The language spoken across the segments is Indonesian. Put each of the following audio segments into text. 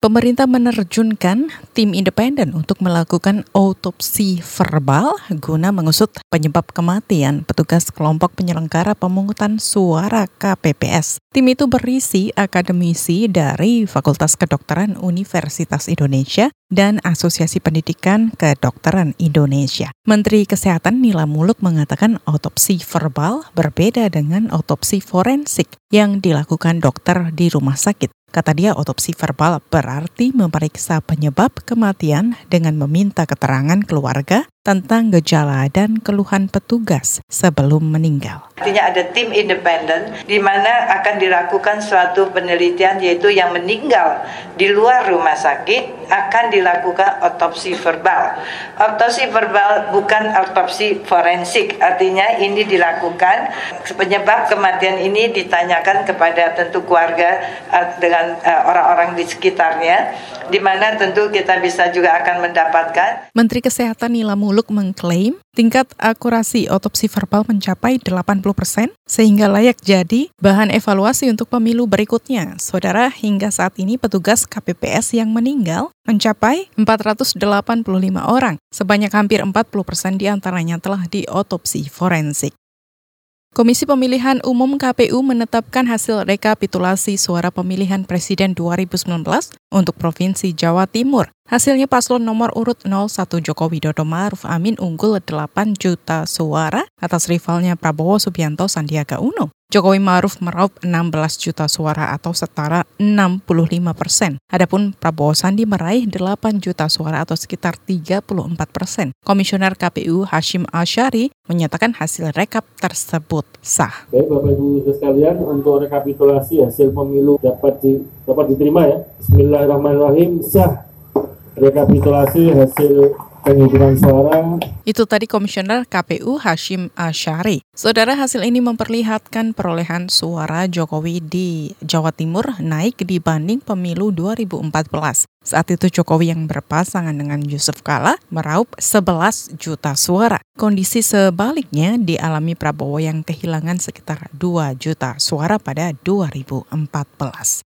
Pemerintah menerjunkan tim independen untuk melakukan autopsi verbal guna mengusut penyebab kematian petugas kelompok penyelenggara pemungutan suara KPPS. Tim itu berisi akademisi dari Fakultas Kedokteran Universitas Indonesia dan Asosiasi Pendidikan Kedokteran Indonesia. Menteri Kesehatan Nila Muluk mengatakan autopsi verbal berbeda dengan autopsi forensik yang dilakukan dokter di rumah sakit. Kata dia, otopsi verbal berarti memeriksa penyebab kematian dengan meminta keterangan keluarga tentang gejala dan keluhan petugas sebelum meninggal. Artinya ada tim independen di mana akan dilakukan suatu penelitian yaitu yang meninggal di luar rumah sakit akan dilakukan otopsi verbal. Otopsi verbal bukan otopsi forensik, artinya ini dilakukan penyebab kematian ini ditanyakan kepada tentu keluarga eh, dengan eh, orang-orang di sekitarnya di mana tentu kita bisa juga akan mendapatkan. Menteri Kesehatan Nila Muluk mengklaim tingkat akurasi otopsi verbal mencapai 80 persen, sehingga layak jadi bahan evaluasi untuk pemilu berikutnya. Saudara, hingga saat ini petugas KPPS yang meninggal mencapai 485 orang. Sebanyak hampir 40 persen di antaranya telah diotopsi forensik. Komisi Pemilihan Umum KPU menetapkan hasil rekapitulasi suara pemilihan Presiden 2019 untuk Provinsi Jawa Timur. Hasilnya paslon nomor urut 01 Joko Widodo Maruf Amin unggul 8 juta suara atas rivalnya Prabowo Subianto Sandiaga Uno. Jokowi Maruf meraup 16 juta suara atau setara 65 persen. Adapun Prabowo Sandi meraih 8 juta suara atau sekitar 34 persen. Komisioner KPU Hashim Ashari menyatakan hasil rekap tersebut sah. Baik Bapak Ibu sekalian, untuk rekapitulasi hasil pemilu dapat di, dapat diterima ya. Bismillahirrahmanirrahim sah rekapitulasi hasil Itu tadi Komisioner KPU Hashim Ashari. Saudara hasil ini memperlihatkan perolehan suara Jokowi di Jawa Timur naik dibanding pemilu 2014. Saat itu Jokowi yang berpasangan dengan Yusuf Kala meraup 11 juta suara. Kondisi sebaliknya dialami Prabowo yang kehilangan sekitar 2 juta suara pada 2014.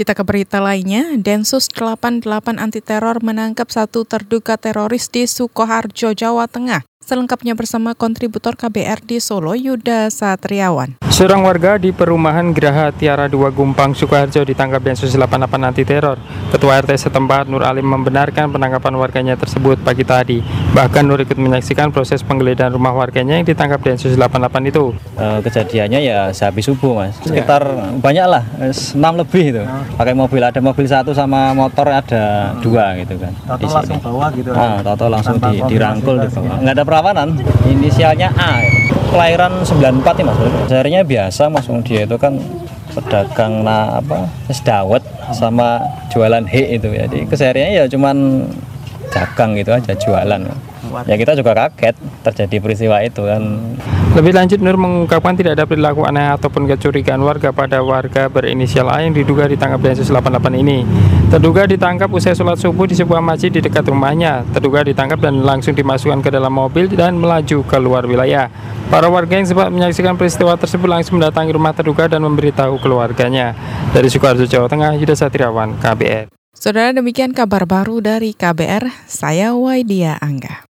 Kita ke berita lainnya, Densus 88 anti teror menangkap satu terduga teroris di Sukoharjo, Jawa Tengah. Selengkapnya bersama kontributor KBR di Solo, Yuda Satriawan. Seorang warga di perumahan Geraha Tiara 2 Gumpang, Sukoharjo ditangkap Densus 88 anti teror. Ketua RT setempat Nur Alim membenarkan penangkapan warganya tersebut pagi tadi. Bahkan Nur ikut menyaksikan proses penggeledahan rumah warganya yang ditangkap Densus 88 itu. E, kejadiannya ya sehabis subuh mas, sekitar ya. banyak lah, 6 lebih itu. Oh. Pakai mobil, ada mobil satu sama motor ada oh. dua gitu kan. Tato langsung bawa gitu. Ah, tato langsung di, dirangkul gitu. Nggak ada perawanan inisialnya A. Kelahiran 94 nih mas. Seharinya biasa mas. Dia itu kan pedagang nah apa sedawet sama jualan he itu ya. jadi kesehariannya ya cuman dagang gitu aja jualan ya kita juga kaget terjadi peristiwa itu kan. Lebih lanjut Nur mengungkapkan tidak ada perilaku aneh ataupun kecurigaan warga pada warga berinisial A yang diduga ditangkap Densus 88 ini. Terduga ditangkap usai sholat subuh di sebuah masjid di dekat rumahnya. Terduga ditangkap dan langsung dimasukkan ke dalam mobil dan melaju ke luar wilayah. Para warga yang sempat menyaksikan peristiwa tersebut langsung mendatangi rumah terduga dan memberitahu keluarganya. Dari Sukoharjo Jawa Tengah Yuda Satriawan KBR Saudara demikian kabar baru dari KBR, saya Waidia Angga.